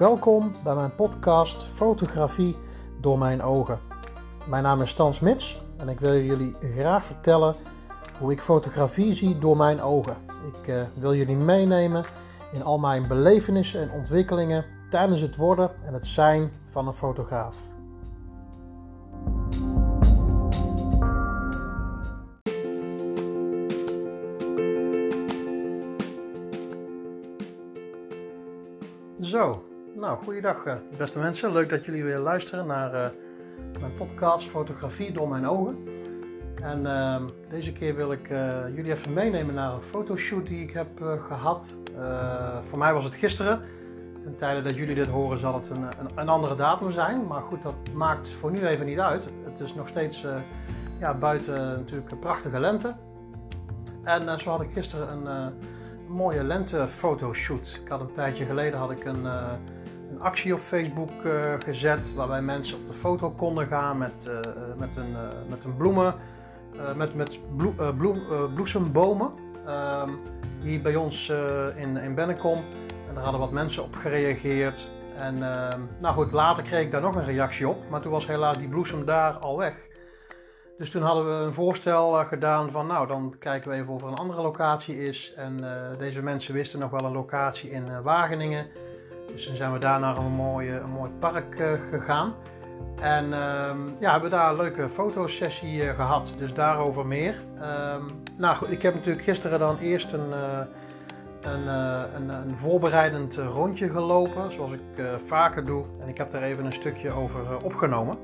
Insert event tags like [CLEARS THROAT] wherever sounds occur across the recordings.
Welkom bij mijn podcast Fotografie door mijn ogen. Mijn naam is Stan Smits en ik wil jullie graag vertellen hoe ik fotografie zie door mijn ogen. Ik uh, wil jullie meenemen in al mijn belevenissen en ontwikkelingen tijdens het worden en het zijn van een fotograaf. Zo, nou, goeiedag uh, beste mensen. Leuk dat jullie weer luisteren naar uh, mijn podcast Fotografie door mijn ogen. En uh, deze keer wil ik uh, jullie even meenemen naar een fotoshoot die ik heb gehad. voor mij was het gisteren. Ten tijde dat jullie dit horen zal het een, een, een, andere datum zijn. Maar goed, dat maakt voor nu even niet uit. Het is nog steeds ja, buiten natuurlijk een prachtige lente. En zo had ik gisteren een mooie lentefotoshoot. Ik had een tijdje geleden had ik een, een actie op Facebook uh, gezet waarbij mensen op de foto konden gaan met, uh, met, een, met een bloemen, met, met bloe, bloem, bloesembomen. Hier bij ons in, in Bennekom. En daar hadden wat mensen op gereageerd. En ehm, nou goed, later kreeg ik daar nog een reactie op. Maar toen was helaas die bloesem daar al weg. Dus toen hadden we een voorstel eh, gedaan van nou dan kijken we even of er een andere locatie is. En deze mensen wisten nog wel een locatie in Wageningen. Dus toen zijn we daar naar een mooi, een mooi park uh, gegaan. En uh, ja, hebben we daar een leuke fotosessie gehad. Dus daarover meer. Um, nou goed, ik heb natuurlijk gisteren dan eerst een, een, een, een, voorbereidend rondje gelopen. Zoals ik vaker doe. En ik heb daar even een stukje over opgenomen.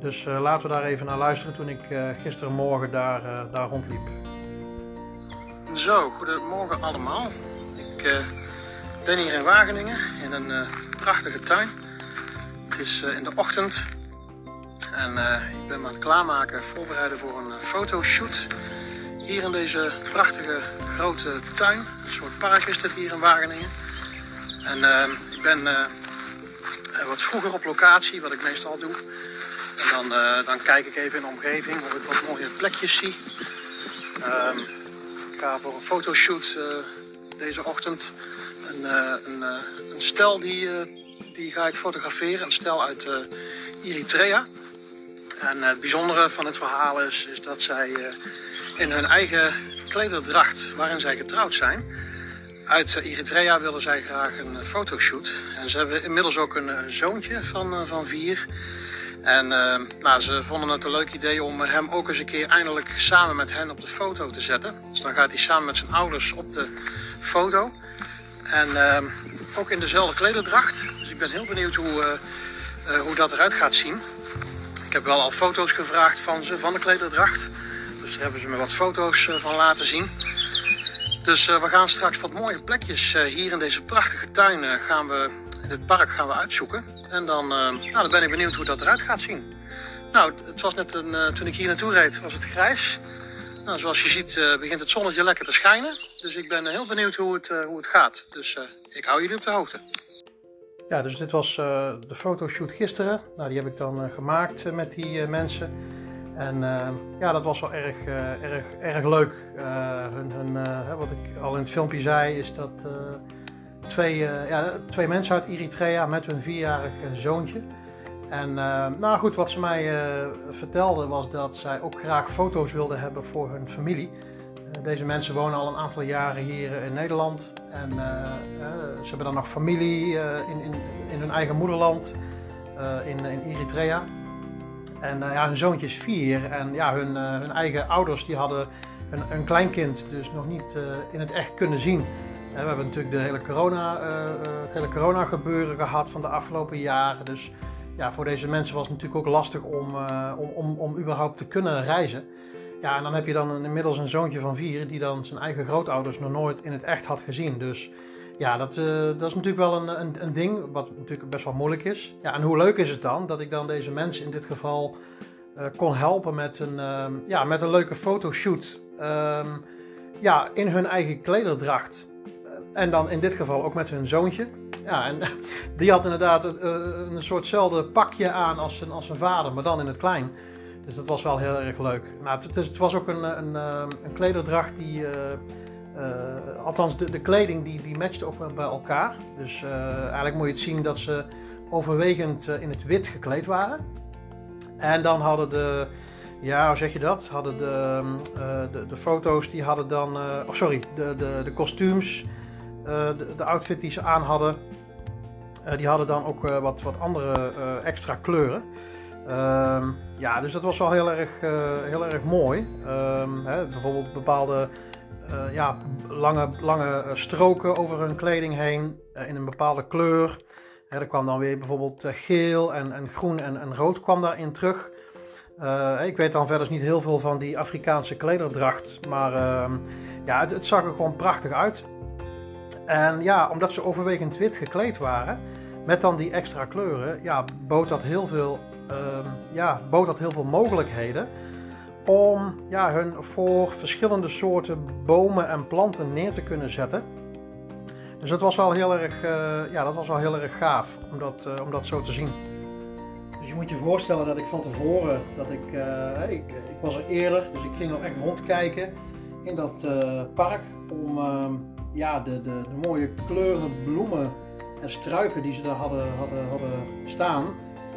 Dus uh, laten we daar even naar luisteren toen ik uh, gisterenmorgen daar, uh, daar rondliep. Zo, goedemorgen allemaal. Ik ben hier in Wageningen in een prachtige tuin. Het is in de ochtend en ik ben me aan het klaarmaken, voorbereiden voor een fotoshoot. Hier in deze prachtige grote tuin. Een soort park is dit hier in Wageningen. En ik ben wat vroeger op locatie, wat ik meestal doe. En dan, dan kijk ik even in de omgeving of ik wat mooie plekjes zie. Um, ik ga voor een fotoshoot deze ochtend een, uh, een, een stel die, die ga ik fotograferen. Een stel uit Eritrea. En het bijzondere van het verhaal is, is dat zij in hun eigen klederdracht, waarin zij getrouwd zijn, uit Eritrea willen zij graag een fotoshoot. En ze hebben inmiddels ook een zoontje van, van vier. En nou, ze vonden het een leuk idee om hem ook eens een keer eindelijk samen met hen op de foto te zetten. Dus dan gaat hij samen met zijn ouders op de foto. En uh, ook in dezelfde klederdracht. Dus ik ben heel benieuwd hoe, uh, hoe dat eruit gaat zien. Ik heb wel al foto's gevraagd van ze, van de klederdracht. Dus daar hebben ze me wat foto's van laten zien. Dus we gaan straks wat mooie plekjes hier in deze prachtige tuin gaan we, in het park gaan we uitzoeken. En dan, nou, dan ben ik benieuwd hoe dat eruit gaat zien. Nou, het was net een, toen ik hier naartoe reed, was het grijs. Nou, zoals je ziet uh, begint het zonnetje lekker te schijnen. Dus ik ben heel benieuwd hoe het, hoe het gaat. Dus ik hou jullie op de hoogte. Ja, dus dit was de fotoshoot gisteren. Nou, die heb ik dan gemaakt met die mensen. En ja, dat was wel erg, erg, erg leuk. hun, wat ik al in het filmpje zei, is dat twee, ja, twee mensen uit Eritrea met hun vierjarig zoontje. En uh, nou goed, wat ze mij uh, vertelde was dat zij ook graag foto's wilden hebben voor hun familie. deze mensen wonen al een aantal jaren hier in Nederland. En ze hebben dan nog familie in, in, in hun eigen moederland, in, in Eritrea. En ja, hun zoontje is vier. En ja, hun, hun eigen ouders die hadden een, een kleinkind dus nog niet in het echt kunnen zien. We hebben natuurlijk de hele corona, uh, hele corona gebeuren gehad van de afgelopen jaren. Dus ja, voor deze mensen was het natuurlijk ook lastig om, uh, om, om, om überhaupt te kunnen reizen. Ja, en dan heb je dan een, inmiddels een zoontje van vier die dan zijn eigen grootouders nog nooit in het echt had gezien. Dus ja, dat, uh, dat is natuurlijk wel een, een, een, ding wat natuurlijk best wel moeilijk is. Ja, en hoe leuk is het dan dat ik dan deze mensen in dit geval kon helpen met een, ehm, ja, met een leuke fotoshoot. Um, ja, in hun eigen klederdracht. En dan in dit geval ook met hun zoontje. Ja, en [LAUGHS] die had inderdaad een, eh, een soortzelfde pakje aan als zijn, als zijn vader, maar dan in het klein. Dus dat was wel heel erg leuk. Nou, het, het was ook een, een, eh, een klederdracht die althans, de, de kleding die, die matchte ook bij elkaar. Dus eigenlijk moet je het zien dat ze overwegend in het wit gekleed waren. En dan hadden de, ja, hoe zeg je dat? Hadden de, de, de, foto's, die hadden dan, oh sorry, de, de, de kostuums, de, de outfit die ze aan hadden, die hadden dan ook wat, wat andere extra kleuren. Ehm, ja, dus dat was wel heel erg, heel erg mooi. Um, hè, bijvoorbeeld bepaalde ja, lange, lange stroken over hun kleding heen in een bepaalde kleur. Hè, er kwam dan weer bijvoorbeeld geel en, en groen en, en rood kwam daarin terug. ik weet dan verder niet heel veel van die Afrikaanse klederdracht, maar ehm, ja, het zag er gewoon prachtig uit. En ja, omdat ze overwegend wit gekleed waren, met dan die extra kleuren, ja, bood dat heel veel Ehm, ja, bood dat heel veel mogelijkheden om ja, hun voor verschillende soorten bomen en planten neer te kunnen zetten. Dus dat was wel heel erg, uh, ja, dat was wel heel erg gaaf om dat, uh, om dat zo te zien. Dus je moet je voorstellen dat ik van tevoren, dat ik, uh, ik, ik, was er eerder, dus ik ging al echt rondkijken in dat park om ehm, ja, de, de, de, mooie kleuren, bloemen en struiken die ze daar hadden, hadden, hadden staan,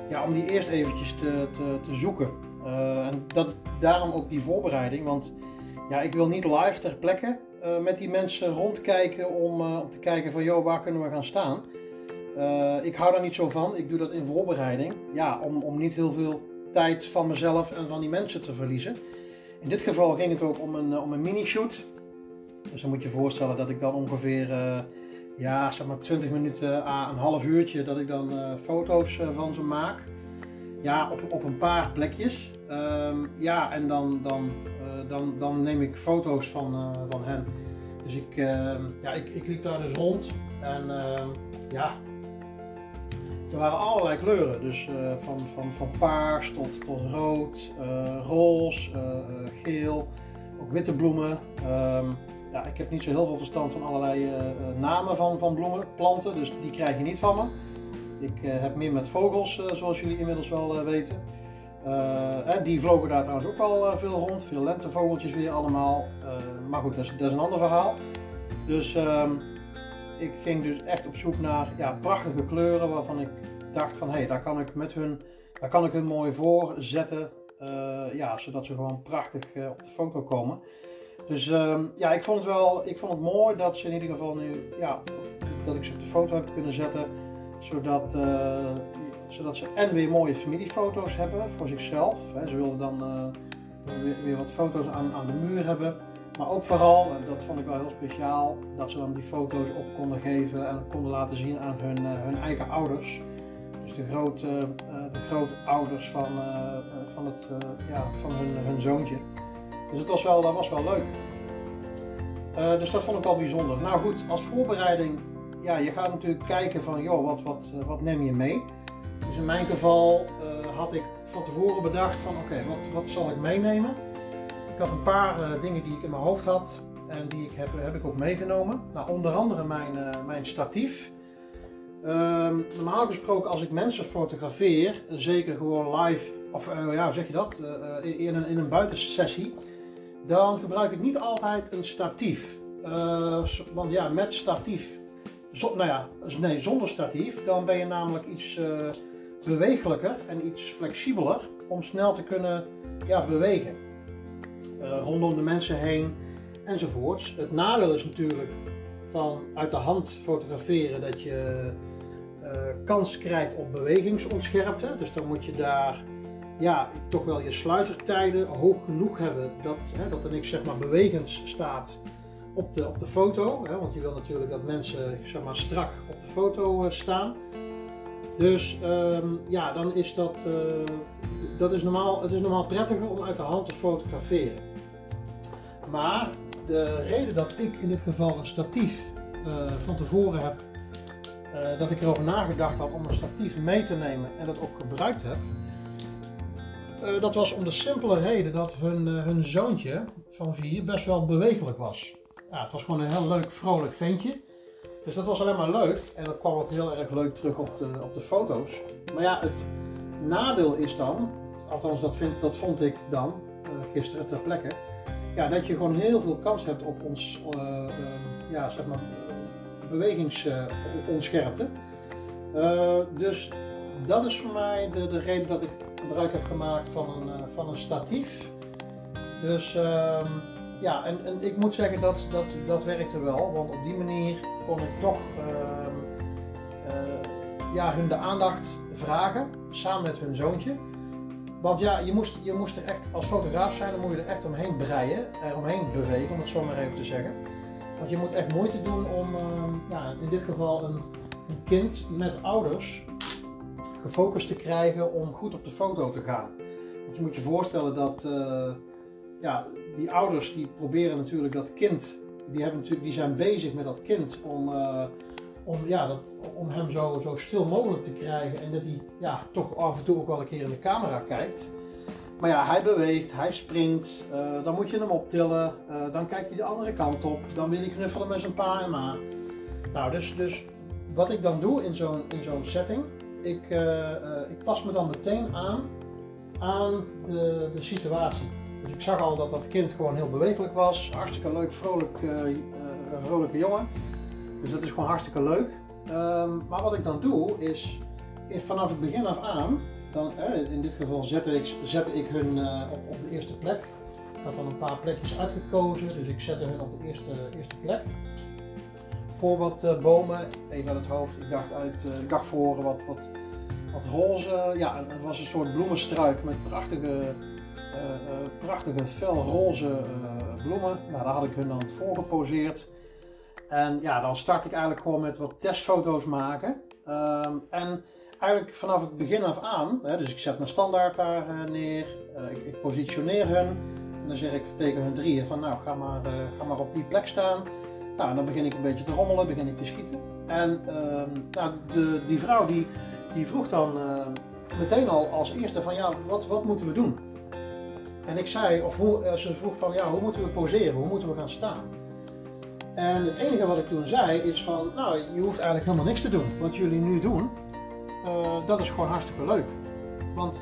ja, om die eerst eventjes te, te, te zoeken. Uh, en dat, daarom ook die voorbereiding, want ja, ik wil niet live ter plekke uh, met die mensen rondkijken om, uh, om te kijken van, joh, waar kunnen we gaan staan? ik hou daar niet zo van, ik doe dat in voorbereiding, ja, om, om niet heel veel tijd van mezelf en van die mensen te verliezen. In dit geval ging het ook om een, om een mini-shoot. Dus dan moet je voorstellen dat ik dan ongeveer ja, zeg maar 20 minuten à een half uurtje dat ik dan uh, foto's uh, van ze maak. Ja, op, op een paar plekjes. Um, ja, en dan, dan, dan, dan neem ik foto's van, van hen. Dus ik, ehm, ja, ik, ik liep daar dus rond en ehm, ja, er waren allerlei kleuren. Dus van, van, van paars tot, tot rood, roze, geel, ook witte bloemen ja, ik heb niet zo heel veel verstand van allerlei uh, namen van, van bloemen, planten, dus die krijg je niet van me. Ik uh, heb meer met vogels, zoals jullie inmiddels wel weten. die vlogen daar trouwens ook al veel rond, veel lentevogeltjes weer allemaal. maar goed, dat is, dat is, een ander verhaal. Dus ehm, ik ging dus echt op zoek naar ja, prachtige kleuren waarvan ik dacht van hé, hey, daar kan ik met hun, daar kan ik hun mooi voor zetten. ja, zodat ze gewoon prachtig op de foto komen. Dus um, ja, ik vond, het wel, ik vond het mooi dat ze in ieder geval nu, ja, dat ik ze op de foto heb kunnen zetten. Zodat, uh, zodat ze en weer mooie familiefoto's hebben voor zichzelf. Hè. Ze wilden dan uh, weer, wat foto's aan, aan de muur hebben. Maar ook vooral, en dat vond ik wel heel speciaal, dat ze dan die foto's op konden geven en konden laten zien aan hun, uh, hun eigen ouders. Dus de, grote, de grootouders van, van, het, ja, van hun, hun zoontje. Dus het was wel, dat was wel leuk. Uh, dus dat vond ik wel bijzonder. Nou goed, als voorbereiding, ja, je gaat natuurlijk kijken van, joh, wat, wat, eh, wat neem je mee? Dus in mijn geval uh, had ik van tevoren bedacht van, oké, wat, wat zal ik meenemen? Ik had een paar dingen die ik in mijn hoofd had en die ik heb, heb ik ook meegenomen. Nou, onder andere mijn, mijn statief. Ehm, normaal gesproken als ik mensen fotografeer, zeker gewoon live, of ja, hoe zeg je dat, in, een, in een buitensessie dan gebruik ik niet altijd een statief. Uh, want ja, met statief, zo, nou ja, nee, zonder statief, dan ben je namelijk iets uh, bewegelijker en iets flexibeler om snel te kunnen ja, bewegen. Uh, rondom de mensen heen enzovoorts. Het nadeel is natuurlijk van uit de hand fotograferen dat je kans krijgt op bewegingsontscherpte. Dus dan moet je daar ja, toch wel je sluitertijden hoog genoeg hebben dat, hè, dat er niks zeg maar, bewegend staat op de, op de foto. Hè, want je wil natuurlijk dat mensen zeg maar, strak op de foto uh, staan. Dus um, ja, dan is dat, uh, dat is normaal, het is normaal prettiger om uit de hand te fotograferen. Maar de reden dat ik in dit geval een statief uh, van tevoren heb, dat ik erover nagedacht had om een statief mee te nemen en dat ook gebruikt heb, uh, dat was om de simpele reden dat hun, uh, hun zoontje van vier best wel bewegelijk was. Ja, het was gewoon een heel leuk, vrolijk ventje. Dus dat was alleen maar leuk. En dat kwam ook heel erg leuk terug op de, op de foto's. Maar ja, het nadeel is dan, althans dat, vind, dat vond ik dan uh, gisteren ter plekke, ja, dat je gewoon heel veel kans hebt op ons, ja, zeg maar, bewegingsonscherpte. dus dat is voor mij de, de reden dat ik gebruik heb gemaakt van een, van een statief. Dus ehm, ja, en, en ik moet zeggen dat, dat dat werkte wel, want op die manier kon ik toch ehm, eh, ja, hun de aandacht vragen, samen met hun zoontje. Want ja, je moest, je moest er echt, als fotograaf zijn, dan moet je er echt omheen breien, er omheen bewegen, om het zo maar even te zeggen. Want je moet echt moeite doen om, ehm, ja, in dit geval een, een kind met ouders gefocust te krijgen om goed op de foto te gaan. Want je moet je voorstellen dat uh, ja, die ouders die proberen natuurlijk dat kind, die, hebben natuurlijk, die zijn bezig met dat kind om, uh, om, ja, dat, om hem zo, zo stil mogelijk te krijgen en dat hij ja, toch af en toe ook wel een keer in de camera kijkt. Maar ja, hij beweegt, hij springt, uh, dan moet je hem optillen, dan kijkt hij de andere kant op, dan wil hij knuffelen met zijn pa en ma. Nou, dus, dus wat ik dan doe in zo'n zo'n setting, ik, ik pas me dan meteen aan aan de, de situatie. Dus ik zag al dat dat kind gewoon heel bewegelijk was. Hartstikke leuk, vrolijk, uh, vrolijke jongen. Dus dat is gewoon hartstikke leuk. Um, maar wat ik dan doe is, vanaf het begin af aan, dan, eh, in dit geval zette ik, zette ik hun op, op de eerste plek. Ik had dan een paar plekjes uitgekozen, dus ik zette hun op de eerste, eerste plek. Voor wat bomen, even aan het hoofd. Ik dacht, uit, ik dacht voor wat, wat, wat roze. Ja, het was een soort bloemenstruik met prachtige eh, eh, prachtige felroze eh, bloemen. Nou, daar had ik hun dan voor geposeerd. En ja, dan start ik eigenlijk gewoon met wat testfoto's maken. Ehm, en eigenlijk vanaf het begin af aan, hè, dus ik zet mijn standaard daar neer, ik, ik, positioneer hun. En dan zeg ik tegen hun drieën van nou ga maar, ga maar op die plek staan. Nou, dan begin ik een beetje te rommelen, begin ik te schieten. En ehm, nou, de, die vrouw die, die vroeg dan meteen al als eerste van ja, wat, wat moeten we doen? En ik zei, of hoe, eh, ze vroeg van ja, hoe moeten we poseren, hoe moeten we gaan staan? En het enige wat ik toen zei is van, nou, je hoeft eigenlijk helemaal niks te doen. Wat jullie nu doen, uh, dat is gewoon hartstikke leuk. Want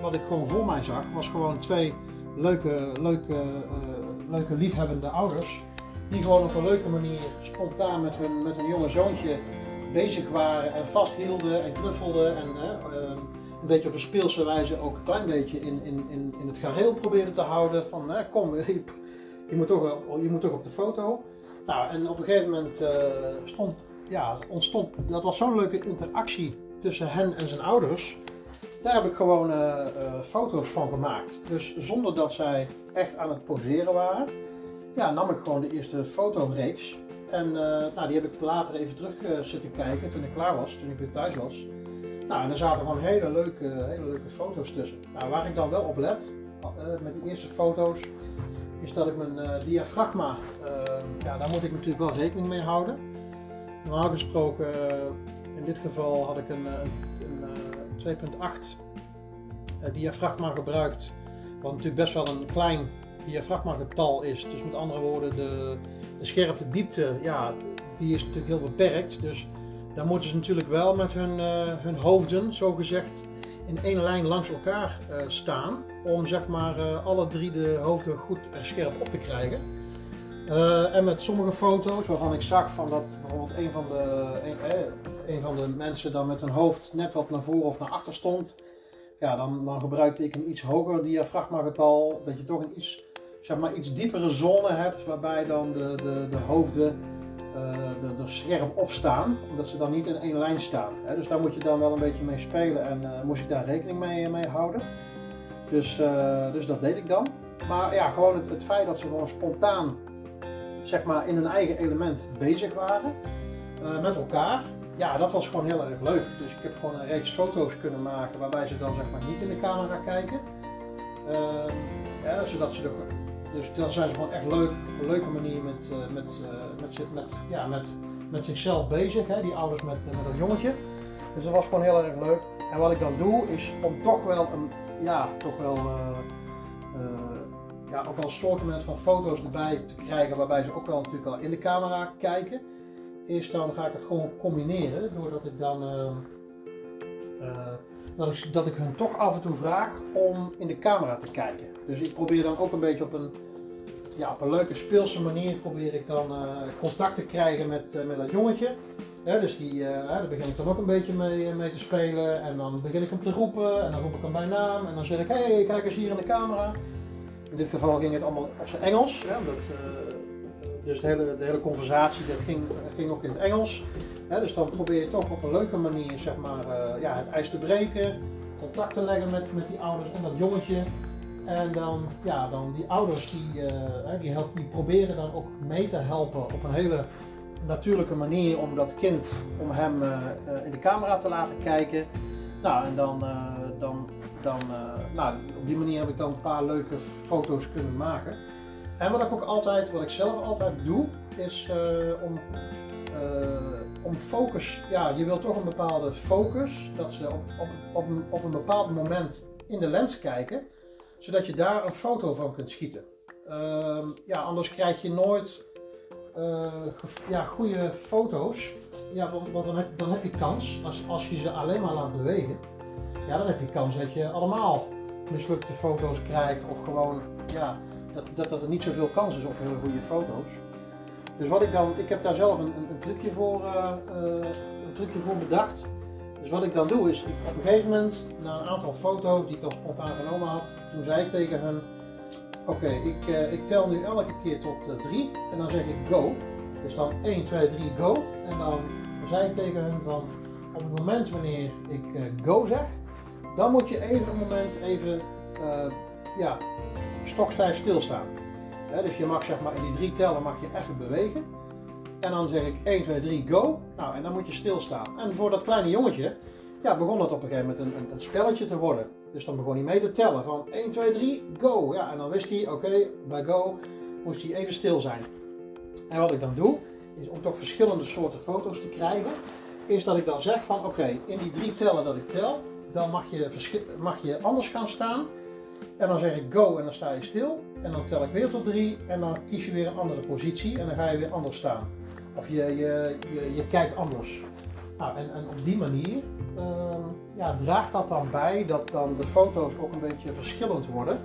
wat ik gewoon voor mij zag, was gewoon twee leuke, leuke, leuke liefhebbende ouders. Die gewoon op een leuke manier spontaan met hun, met hun jonge zoontje bezig waren en vasthielden en knuffelden. En, uh, een beetje op een speelse wijze ook een klein beetje in, in, in, in het gareel proberen te houden. Van hè, kom, [LAUGHS] je, je, moet toch, je moet toch op de foto. Nou, en op een gegeven moment uh, stond, ja, ontstond, dat was zo'n leuke interactie tussen hen en zijn ouders. Daar heb ik gewoon uh, foto's van gemaakt. Dus zonder dat zij echt aan het poseren waren, ja, nam ik gewoon de eerste fotoreeks. En nou, die heb ik later even terug zitten kijken toen ik klaar was, toen ik weer thuis was. Nou, en er zaten gewoon hele leuke, hele leuke foto's tussen. Nou, waar ik dan wel op let, uh, met die eerste foto's, is dat ik mijn uh, diafragma, uh, ja, daar moet ik natuurlijk wel rekening mee houden. Normaal gesproken, in dit geval had ik een, een 2.8 diafragma gebruikt, wat natuurlijk best wel een klein diafragmagetal is. Dus met andere woorden, de, de scherpte diepte, ja, die is natuurlijk heel beperkt. Dus dan moeten ze natuurlijk wel met hun, uh, hun hoofden, zo gezegd, in één lijn langs elkaar uh, staan. Om zeg maar uh, alle drie de hoofden goed en scherp op te krijgen. en met sommige foto's waarvan ik zag van dat bijvoorbeeld een van, de, een, van de mensen dan met hun hoofd net wat naar voren of naar achter stond. Ja, dan, dan gebruikte ik een iets hoger diafragmagetal. Dat je toch een iets, zeg maar, iets diepere zone hebt waarbij dan de, de, de hoofden uh, er, scherp op staan, omdat ze dan niet in één lijn staan. Hè. Dus daar moet je dan wel een beetje mee spelen en uh, moest ik daar rekening mee, mee houden. Dus, dus dat deed ik dan. Maar ja, gewoon het, feit dat ze gewoon spontaan, zeg maar, in hun eigen element bezig waren met elkaar. Ja, dat was gewoon heel erg leuk. Dus ik heb gewoon een reeks foto's kunnen maken waarbij ze dan zeg maar niet in de camera kijken. Ehm, zodat ze er dus dan zijn ze gewoon echt leuk, op een leuke manier met, uh, met, uh, met, met, ja, met, met zichzelf bezig, hè, die ouders met, uh, met dat jongetje. Dus dat was gewoon heel erg leuk. En wat ik dan doe, is om toch wel een, ja, toch wel, ja, ook wel een soort van foto's erbij te krijgen, waarbij ze ook wel natuurlijk al in de camera kijken. Eerst dan ga ik het gewoon combineren, doordat ik dan dat ik, dat ik hun toch af en toe vraag om in de camera te kijken. Dus ik probeer dan ook een beetje op een, ja, op een leuke speelse manier probeer ik dan contact te krijgen met, met dat jongetje. dus die, daar begin ik dan ook een beetje mee, mee te spelen. En dan begin ik hem te roepen. En dan roep ik hem bij naam. En dan zeg ik, hé, hey, kijk eens hier in de camera. In dit geval ging het allemaal op zijn Engels. Ja, dus de hele, de hele conversatie dat ging, ging ook in het Engels. dus dan probeer je toch op een leuke manier zeg maar, ja, het ijs te breken, contact te leggen met, met die ouders en dat jongetje. En dan, ja, dan die ouders die, uh, die, help, die proberen dan ook mee te helpen op een hele natuurlijke manier om dat kind, om hem uh, in de camera te laten kijken. Nou, en dan, dan, dan nou, op die manier heb ik dan een paar leuke foto's kunnen maken. En wat ik ook altijd, wat ik zelf altijd doe, is om, om focus. Ja, je wilt toch een bepaalde focus, dat ze op, op, op, een, op een bepaald moment in de lens kijken, zodat je daar een foto van kunt schieten. Uh, ja, anders krijg je nooit uh, ja, goede foto's. Ja, want, dan, heb, dan heb je kans, als, als je ze alleen maar laat bewegen, ja, dan heb je kans dat je allemaal mislukte foto's krijgt of gewoon, ja, dat, dat er niet zoveel kans is op hele goede foto's. Dus wat ik dan, ik heb daar zelf een, een, trucje, voor, uh, een trucje voor bedacht. Dus wat ik dan doe is, ik, op een gegeven moment, na een aantal foto's die ik dan spontaan genomen had, toen zei ik tegen hen, oké, ik, uh, ik tel nu elke keer tot 3 en dan zeg ik go. Dus dan 1, 2, 3, go. En dan zei ik tegen hen van, op het moment wanneer ik go zeg, dan moet je even een moment even ja, stokstijf stilstaan. dus je mag zeg maar in die drie tellen mag je even bewegen. En dan zeg ik 1, 2, 3, go. Nou, en dan moet je stilstaan. En voor dat kleine jongetje ja, begon het op een gegeven moment een, een, spelletje te worden. Dus dan begon hij mee te tellen van 1, 2, 3, go. Ja, en dan wist hij, oké, bij go moest hij even stil zijn. En wat ik dan doe, is om toch verschillende soorten foto's te krijgen, is dat ik dan zeg van oké, in die drie tellen dat ik tel, dan mag je, mag je anders gaan staan en dan zeg ik go en dan sta je stil. En dan tel ik weer tot drie en dan kies je weer een andere positie en dan ga je weer anders staan. Of je, je, je, kijkt anders. Nou, en, en op die manier uh, ja, draagt dat dan bij dat dan de foto's ook een beetje verschillend worden.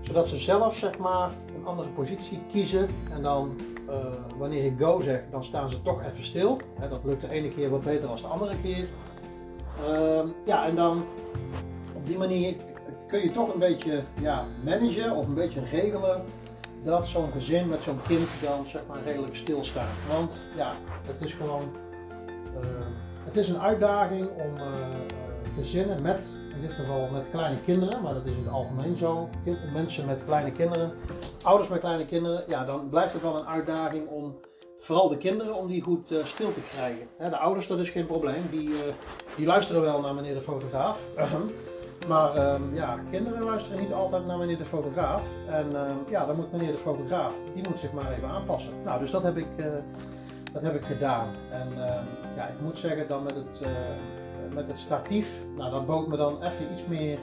Zodat ze zelf zeg maar een andere positie kiezen. En dan uh, wanneer ik go zeg, dan staan ze toch even stil. dat lukt de ene keer wat beter dan de andere keer. Uh, ja, en dan op die manier kun je toch een beetje ja, managen of een beetje regelen dat zo'n gezin met zo'n kind dan zeg maar redelijk stilstaat. Want ja, het is gewoon uh, het is een uitdaging om uh, gezinnen met, in dit geval met kleine kinderen, maar dat is in het algemeen zo, mensen met kleine kinderen, ouders met kleine kinderen, ja, dan blijft het wel een uitdaging om vooral de kinderen, om die goed uh, stil te krijgen. de ouders, dat is geen probleem, die, die luisteren wel naar meneer de fotograaf. [CLEARS THROAT] Maar um, ja, kinderen luisteren niet altijd naar meneer de fotograaf. En um, ja, dan moet meneer de fotograaf, die moet zich maar even aanpassen. Nou, dus dat heb ik, uh, dat heb ik gedaan. En uh, ja, ik moet zeggen, dan met het, uh, met het statief, nou, dat bood me dan even iets meer,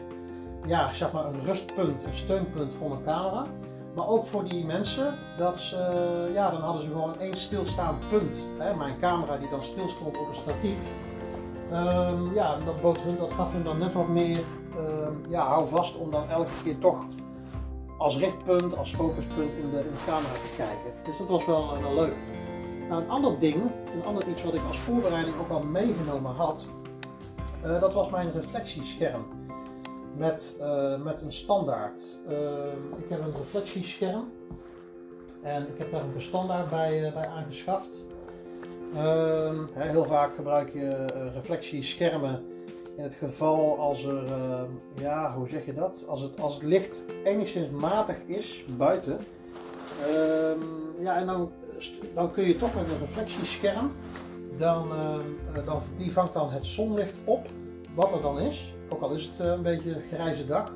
ja, zeg maar een rustpunt, een steunpunt voor mijn camera. Maar ook voor die mensen, dat ze, ja, dan hadden ze gewoon één stilstaand punt. Hè? Mijn camera die dan stilstond op een statief. Ja, dat, bood hun, dat gaf hun dan net wat meer ja, hou vast om dan elke keer toch als richtpunt, als focuspunt in de, camera te kijken. Dus dat was wel, wel leuk. Nou, een ander ding, een ander iets wat ik als voorbereiding ook al meegenomen had, uh, dat was mijn reflectiescherm. Met, uh, met een standaard. Uh, ik heb een reflectiescherm en ik heb daar een standaard bij, uh, bij aangeschaft. Ehm, heel vaak gebruik je reflectieschermen in het geval als er, uh, ja, hoe zeg je dat? Als het, als het licht enigszins matig is buiten, uh, ja, en dan, dan kun je toch met een reflectiescherm, dan, uh, dan, die vangt dan het zonlicht op, wat er dan is, ook al is het eh, een beetje een grijze dag.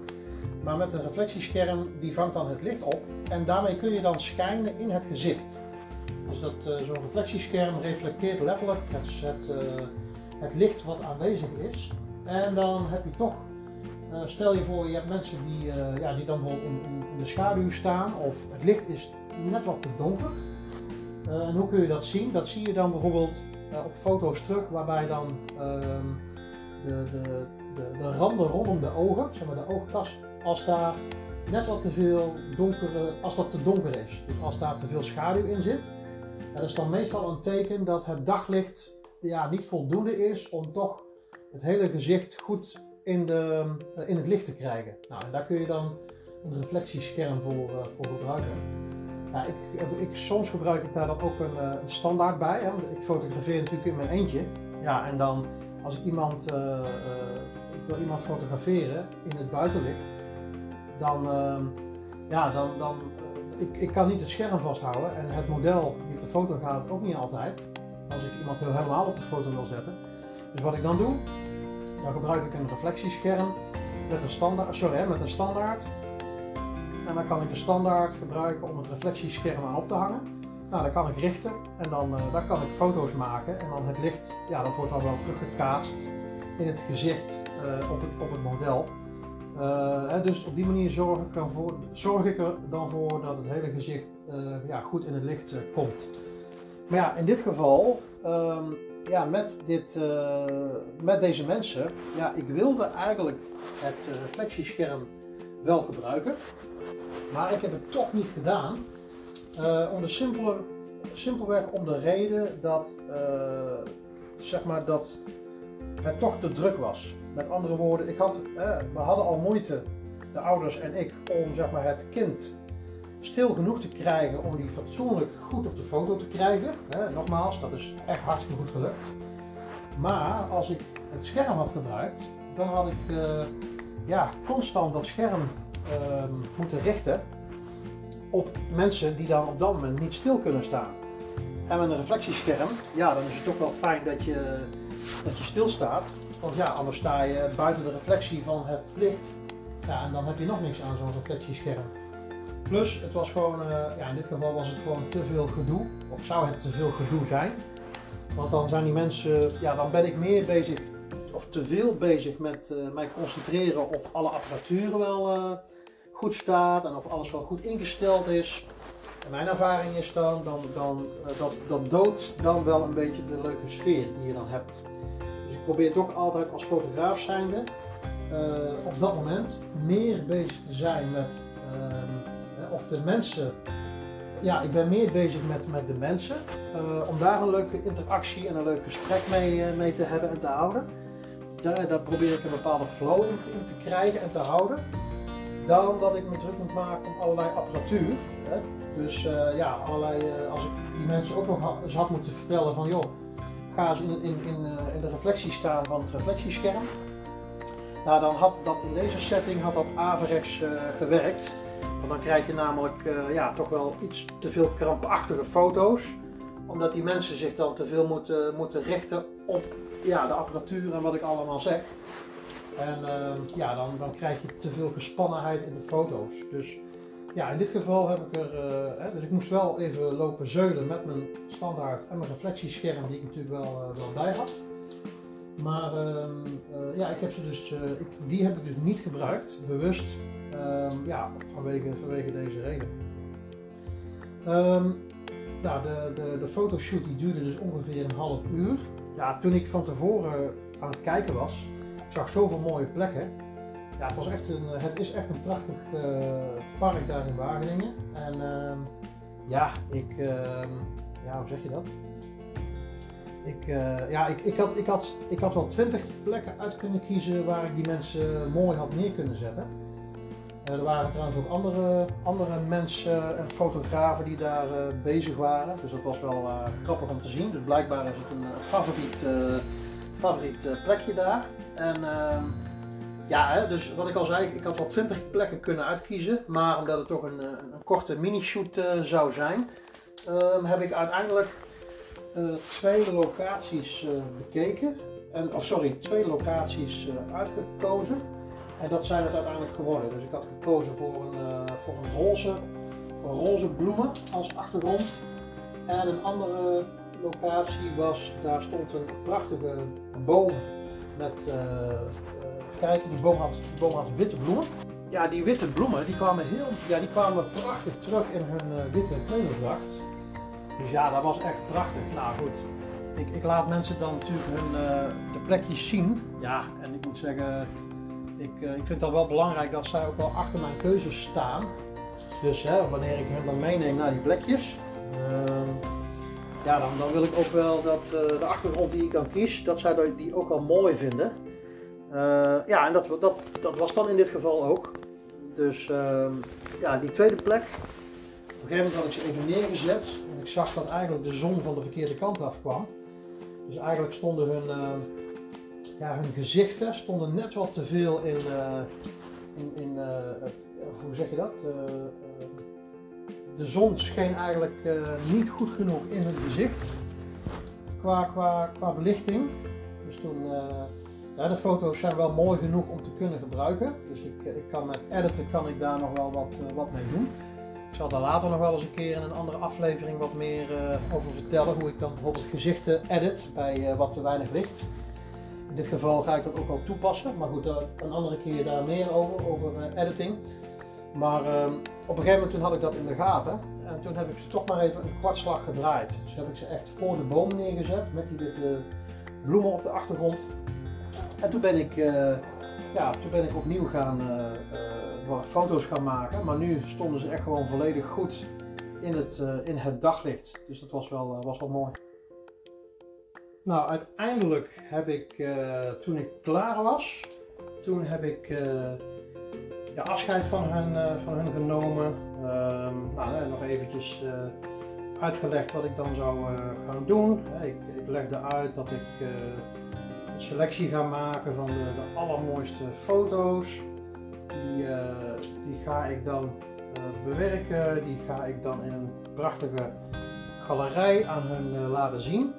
Maar met een reflectiescherm, die vangt dan het licht op en daarmee kun je dan schijnen in het gezicht. Dus dat zo'n reflectiescherm reflecteert letterlijk het, het, het licht wat aanwezig is. En dan heb je toch, uh, stel je voor, je hebt mensen die, uh, ja, die dan bijvoorbeeld in, in, de schaduw staan of het licht is net wat te donker. Uh, en hoe kun je dat zien? Dat zie je dan bijvoorbeeld op foto's terug waarbij dan ehm, de, de, de, de, randen rondom de ogen, zeg maar de oogkas, als daar net wat te veel donkere, als dat te donker is. Dus als daar te veel schaduw in zit, dat is dan meestal een teken dat het daglicht ja, niet voldoende is om toch het hele gezicht goed in, de, eh, in het licht te krijgen. Nou, en daar kun je dan een reflectiescherm voor, uh, voor gebruiken. Ik, ik, soms gebruik ik daar dan ook een, standaard bij. Hè? Ik fotografeer natuurlijk in mijn eentje. Ja, en dan als ik iemand, ik wil iemand fotograferen in het buitenlicht, dan, ehm, ja, dan, dan ik, ik kan niet het scherm vasthouden en het model die op de foto gaat ook niet altijd. Als ik iemand helemaal op de foto wil zetten. Dus wat ik dan doe, dan gebruik ik een reflectiescherm met een standaard, sorry, met een standaard. En dan kan ik de standaard gebruiken om het reflectiescherm aan op te hangen. Nou, dan kan ik richten en dan uh, daar kan ik foto's maken. En dan het licht, ja, dat wordt dan wel teruggekaatst in het gezicht uh, op, het, op het model. Uh, hè, dus op die manier zorg ik, ervoor, zorg ik er dan voor dat het hele gezicht ja, goed in het licht komt. Maar ja, in dit geval um, ja, met, dit, uh, met deze mensen, ja, ik wilde eigenlijk het uh, reflectiescherm wel gebruiken, maar ik heb het toch niet gedaan. Uh, om de simpele, simpelweg om de reden dat, zeg maar dat het toch te druk was. Met andere woorden, ik had, we hadden al moeite, de ouders en ik, om zeg maar, het kind stil genoeg te krijgen om die fatsoenlijk goed op de foto te krijgen. nogmaals, dat is echt hartstikke goed gelukt. Maar als ik het scherm had gebruikt, dan had ik uh, ja, constant dat scherm uh, moeten richten op mensen die dan op dat moment niet stil kunnen staan. En met een reflectiescherm, ja, dan is het toch wel fijn dat je, dat je stilstaat. Want ja, anders sta je buiten de reflectie van het licht. Ja, en dan heb je nog niks aan zo'n reflectiescherm. Plus, het was gewoon, uh, ja, in dit geval was het gewoon te veel gedoe. Of zou het te veel gedoe zijn. Want dan zijn die mensen, ja, dan ben ik meer bezig, of te veel bezig met uh, mij concentreren of alle apparatuur wel uh, goed staat en of alles wel goed ingesteld is. En mijn ervaring is dan, dan, dan dat, dat doodt dan wel een beetje de leuke sfeer die je dan hebt. Dus ik probeer toch altijd als fotograaf zijnde op dat moment meer bezig te zijn met ehm, of de mensen. Ja, ik ben meer bezig met, met de mensen. Uh, om daar een leuke interactie en een leuk gesprek mee, uh, mee te hebben en te houden. Daar, daar probeer ik een bepaalde flow in te, krijgen en te houden. Dan dat ik me druk moet maken om allerlei apparatuur. Hè. Dus ja, allerlei, als ik die mensen ook nog eens had moeten vertellen van joh, ga eens in, in, in, in de reflectie staan van het reflectiescherm. Nou, dan had dat in deze setting had dat averechts gewerkt. Dan krijg je namelijk uh, ja, toch wel iets te veel krampachtige foto's. Omdat die mensen zich dan te veel moeten, moeten richten op ja, de apparatuur en wat ik allemaal zeg. En uh, ja, dan, dan krijg je te veel gespannenheid in de foto's. Dus ja, in dit geval heb ik er. Uh, hè, dus ik moest wel even lopen zeulen met mijn standaard en mijn reflectiescherm, die ik natuurlijk wel, wel bij had. Maar ehm, ja, ik heb ze dus, ik, die heb ik dus niet gebruikt, bewust. Um, ja, vanwege, vanwege deze reden. Um, nou, de, de, de fotoshoot die duurde dus ongeveer een half uur. Ja, toen ik van tevoren aan het kijken was, ik zag zoveel mooie plekken. Ja, het, was echt een, het is echt een prachtig uh, park daar in Wageningen. En uh, ja, ik, ja, hoe zeg je dat? Ik, uh, ja, ik, ik, had, ik, had, ik had wel twintig plekken uit kunnen kiezen waar ik die mensen mooi had neer kunnen zetten. Eh, er waren trouwens ook andere, andere mensen en fotografen die daar uh, bezig waren. Dus dat was wel uh, grappig om te zien. Dus blijkbaar is het een favoriet, favoriet plekje daar. En ehm, ja, dus wat ik al zei, ik had wel 20 plekken kunnen uitkiezen. Maar omdat het toch een, een korte mini-shoot zou zijn, ehm, heb ik uiteindelijk twee locaties bekeken. En, of sorry, twee locaties uitgekozen. En dat zijn het uiteindelijk geworden. Dus ik had gekozen voor een, uh, voor een roze, voor roze bloemen als achtergrond. En een andere locatie was, daar stond een prachtige boom met, uh, kijk, die boom, had, die boom had witte bloemen. Ja, die witte bloemen die kwamen, heel, ja, die kwamen prachtig terug in hun witte klederdracht. Dus ja, dat was echt prachtig. Nou goed, ik, ik laat mensen dan natuurlijk hun, de plekjes zien. Ja, en ik moet zeggen, ik, ik vind het wel belangrijk dat zij ook wel achter mijn keuzes staan. Dus hè, wanneer ik hun dan meeneem naar die plekjes, ehm, ja, dan, dan wil ik ook wel dat de achtergrond die ik dan kies, dat zij die ook wel mooi vinden. ja, en dat, dat, dat was dan in dit geval ook. Dus ehm, ja, die tweede plek, op een gegeven moment had ik ze even neergezet en ik zag dat eigenlijk de zon van de verkeerde kant af kwam. Dus eigenlijk stonden hun, uh, ja, hun gezichten stonden net wat te veel in, uh, in, in uh, het, hoe zeg je dat? de zon scheen eigenlijk niet goed genoeg in hun gezicht qua, qua, qua belichting. Dus toen, ja, de foto's zijn wel mooi genoeg om te kunnen gebruiken. Dus ik, ik kan met editen kan ik daar nog wel wat, wat mee doen. Ik zal daar later nog wel eens een keer in een andere aflevering wat meer over vertellen. Hoe ik dan bijvoorbeeld gezichten edit bij wat te weinig licht. In dit geval ga ik dat ook wel toepassen. Maar goed, een andere keer daar meer over, over editing. Maar ehm, op een gegeven moment toen had ik dat in de gaten. En toen heb ik ze toch maar even een kwartslag gedraaid. Dus heb ik ze echt voor de boom neergezet met die witte bloemen op de achtergrond. En toen ben ik, ja, toen ben ik opnieuw gaan foto's gaan maken. Maar nu stonden ze echt gewoon volledig goed in het, in het daglicht. Dus dat was wel, was wel mooi. Nou, uiteindelijk heb ik, uh, toen ik klaar was, toen heb ik ja, afscheid van hen, van hen genomen. Ehm, nou, nog eventjes uitgelegd wat ik dan zou gaan doen. Ik, ik legde uit dat ik een selectie ga maken van de, de allermooiste foto's. Die, eh, die ga ik dan eh, bewerken, die ga ik dan in een prachtige galerij aan hun eh, laten zien.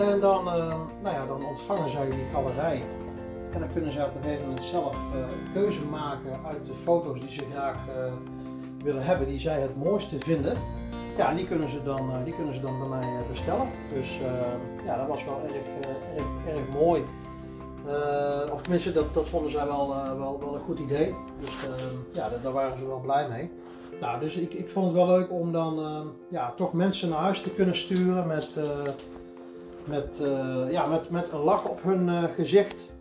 En dan, nou ja, dan ontvangen zij die galerij. En dan kunnen zij op een gegeven moment zelf een keuze maken uit de foto's die ze graag willen hebben, die zij het mooiste vinden. Ja, die kunnen ze dan, die kunnen ze dan bij mij bestellen. Dus ja, dat was wel erg, erg, erg mooi. Of tenminste, dat, dat vonden zij wel, wel, wel een goed idee. Dus ja, daar waren ze wel blij mee. Nou, dus ik, ik vond het wel leuk om dan ja, toch mensen naar huis te kunnen sturen met, met, ja, met, met een lach op hun gezicht.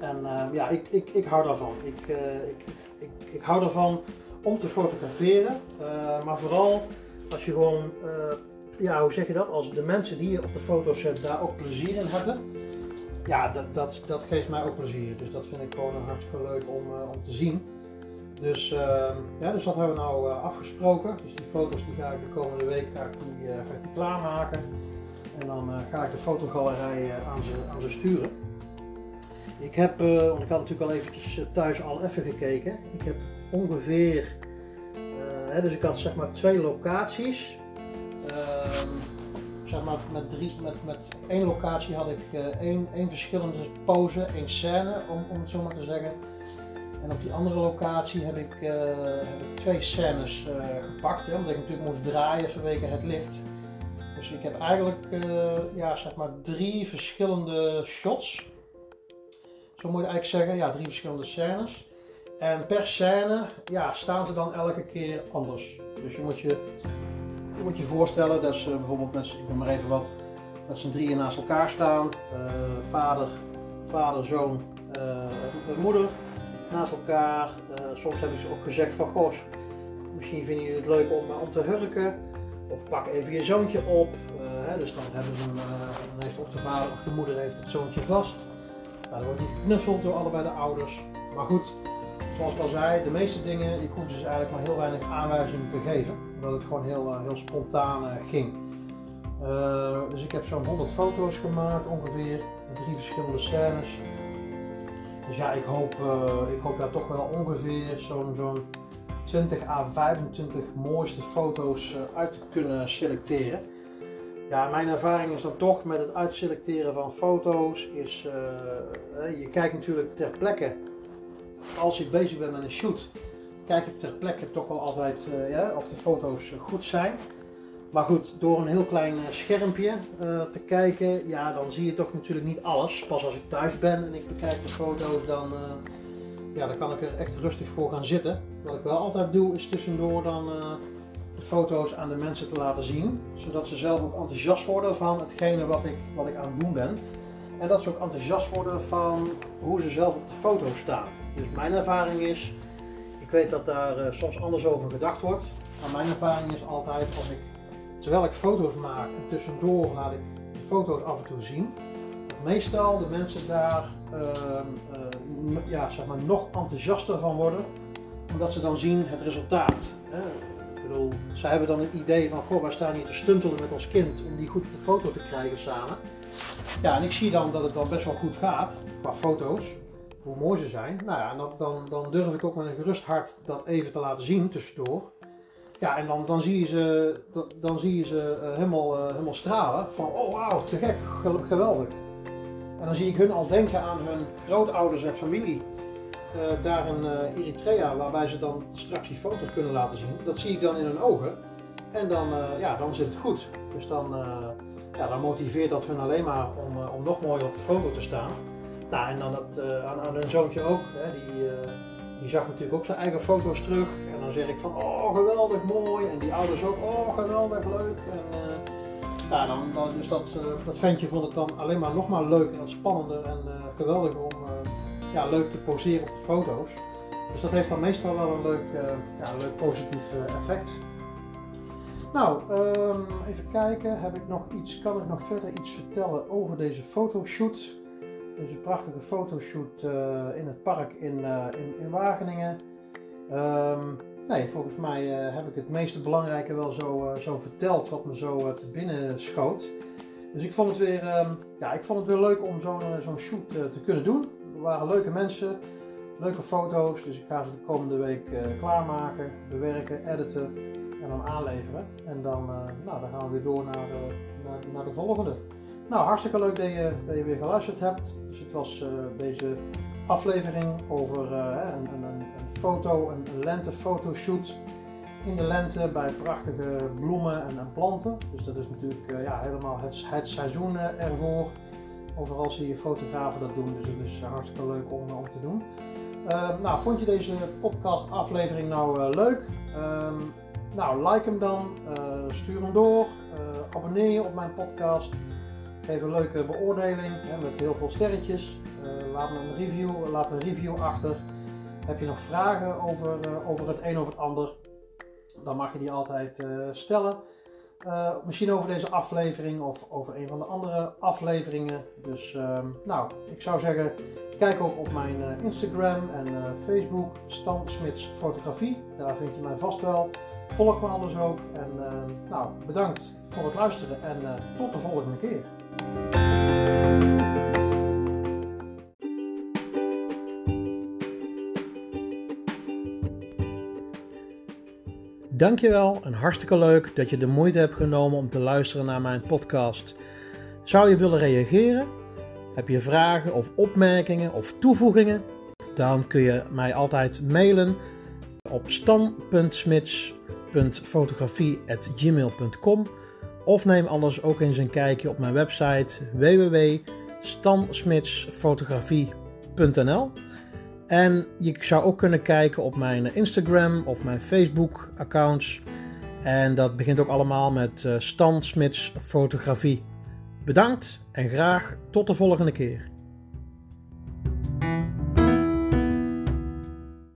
En ja, ik, ik, ik hou daarvan. Ik, ik, ik, ik hou ervan om te fotograferen. maar vooral als je gewoon, ja, hoe zeg je dat? Als de mensen die je op de foto zet daar ook plezier in hebben ja, dat, dat, dat geeft mij ook plezier. Dus dat vind ik gewoon hartstikke leuk om, om te zien. Dus, uh, ja, dus dat hebben we nou afgesproken. Dus die foto's die ga ik de komende week ga ik die, ga ik die klaarmaken. En dan ga ik de fotogalerij aan, ze, aan ze sturen. Ik heb, want ik had natuurlijk al eventjes thuis al even gekeken. Ik heb ongeveer, dus ik had zeg maar twee locaties. Ehm, zeg maar, met, drie, met, met één locatie had ik één, één verschillende pose, één scène, om, om het zo maar te zeggen. En op die andere locatie heb ik, heb ik twee scènes gepakt, hè, omdat ik natuurlijk moest draaien vanwege het licht. Dus ik heb eigenlijk ja, zeg maar drie verschillende shots. Zo moet je eigenlijk zeggen, ja, drie verschillende scènes. En per scène ja, staan ze dan elke keer anders. Dus je moet je je moet je voorstellen dat ze bijvoorbeeld met, ik noem maar even wat, met z'n drieën naast elkaar staan. Uh, vader, vader, zoon, uh, moeder naast elkaar. Soms hebben ze ook gezegd van, goh, misschien vinden jullie het leuk om, om te hurken. Of pak even je zoontje op. Hè, dus dan, hebben ze dan heeft of de vader of de moeder heeft het zoontje vast. Nou, dan wordt hij geknuffeld door allebei de ouders. Maar goed, zoals ik al zei, de meeste dingen, ik hoef dus eigenlijk maar heel weinig aanwijzingen te geven. Omdat het gewoon heel, eh, heel spontaan eh, ging. Dus ik heb zo'n 100 foto's gemaakt ongeveer, drie verschillende scènes. Dus ja, ik hoop, uh, ik hoop daar toch wel ongeveer zo'n zo'n 20 à 25 mooiste foto's uit te kunnen selecteren. Ja, mijn ervaring is dan toch met het uitselecteren van foto's is, je kijkt natuurlijk ter plekke als ik bezig ben met een shoot, kijk ik ter plekke toch wel altijd ja, of de foto's goed zijn. Maar goed, door een heel klein eh, schermpje te kijken, ja, dan zie je toch natuurlijk niet alles. Pas als ik thuis ben en ik bekijk de foto's, dan, ja, dan kan ik er echt rustig voor gaan zitten. Wat ik wel altijd doe, is tussendoor dan de foto's aan de mensen te laten zien. Zodat ze zelf ook enthousiast worden van hetgene wat ik, wat ik aan het doen ben. En dat ze ook enthousiast worden van hoe ze zelf op de foto staan. Dus mijn ervaring is, ik weet dat daar eh, soms anders over gedacht wordt. Maar mijn ervaring is altijd als ik, terwijl ik foto's maak en tussendoor laat ik de foto's af en toe zien. Meestal de mensen daar ehm, eh, ja, zeg maar, nog enthousiaster van worden. Omdat ze dan zien het resultaat. Hè. Ik bedoel, zij hebben dan het idee van, goh, wij staan hier te stuntelen met ons kind om die goed op de foto te krijgen samen. Ja, en ik zie dan dat het dan best wel goed gaat qua foto's, hoe mooi ze zijn. Nou ja, en dan, dan, durf ik ook met een gerust hart dat even te laten zien tussendoor. Ja, en dan, dan zie je ze, dan, zie je ze uh, helemaal, uh, helemaal stralen van, oh wauw, te gek, geweldig. En dan zie ik hun al denken aan hun grootouders en familie uh, daar in Eritrea, waarbij ze dan straks die foto's kunnen laten zien. Dat zie ik dan in hun ogen. En dan, ja, dan zit het goed. Dus dan, ja, dan motiveert dat hun alleen maar om, uh, om nog mooier op de foto te staan. Nou, en dan dat, uh, aan, aan hun zoontje ook, hè, die, uh, die zag natuurlijk ook zijn eigen foto's terug. En dan zeg ik van, oh geweldig mooi. En die ouders ook, oh geweldig leuk. En, ja, dan, dan, dus dat, dat ventje vond het dan alleen maar nog maar leuker en spannender en geweldig om ja, leuk te poseren op de foto's. Dus dat heeft dan meestal wel een leuk, ja, een leuk positief effect. Nou, um, even kijken. Heb ik nog iets, kan ik nog verder iets vertellen over deze fotoshoot? Deze prachtige fotoshoot uh, in het park in, in, in, Wageningen. Um, nee, volgens mij heb ik het meeste belangrijke wel zo, zo verteld wat me zo te binnen schoot. Dus ik vond het weer, um, ja, ik vond het weer leuk om zo'n zo'n shoot te kunnen doen. Er waren leuke mensen, leuke foto's, dus ik ga ze de komende week klaarmaken, bewerken, editen en dan aanleveren. En dan, uh, nou, dan gaan we weer door naar, uh, naar, naar, de volgende. Nou, hartstikke leuk dat je, dat je weer geluisterd hebt. Dus het was deze aflevering over een, een, een, foto, een lentefotoshoot in de lente bij prachtige bloemen en, en planten. Dus dat is natuurlijk ja, helemaal het, het seizoen ervoor. Overal zie je fotografen dat doen, dus het is hartstikke leuk om, om te doen. nou, vond je deze podcast aflevering nou leuk? Um, nou, like hem dan, stuur hem door, abonneer je op mijn podcast. Geef een leuke beoordeling hè, met heel veel sterretjes. Laat me een review, laat een review achter. Heb je nog vragen over, over het een of het ander? Dan mag je die altijd stellen. Misschien over deze aflevering of over een van de andere afleveringen. Dus ehm, nou, ik zou zeggen, kijk ook op mijn Instagram en Facebook, Stan Smits Fotografie. Daar vind je mij vast wel. Volg me anders ook. En uh, nou, bedankt voor het luisteren en tot de volgende keer. Dankjewel en hartstikke leuk dat je de moeite hebt genomen om te luisteren naar mijn podcast. Zou je willen reageren? Heb je vragen of opmerkingen of toevoegingen? Dan kun je mij altijd mailen op stan.smits fotografie.gmail.com of neem anders ook eens een kijkje op mijn website www.stansmitsfotografie.nl En je zou ook kunnen kijken op mijn Instagram of mijn Facebook accounts. En dat begint ook allemaal met uh, Stan Smits Fotografie. Bedankt en graag tot de volgende keer.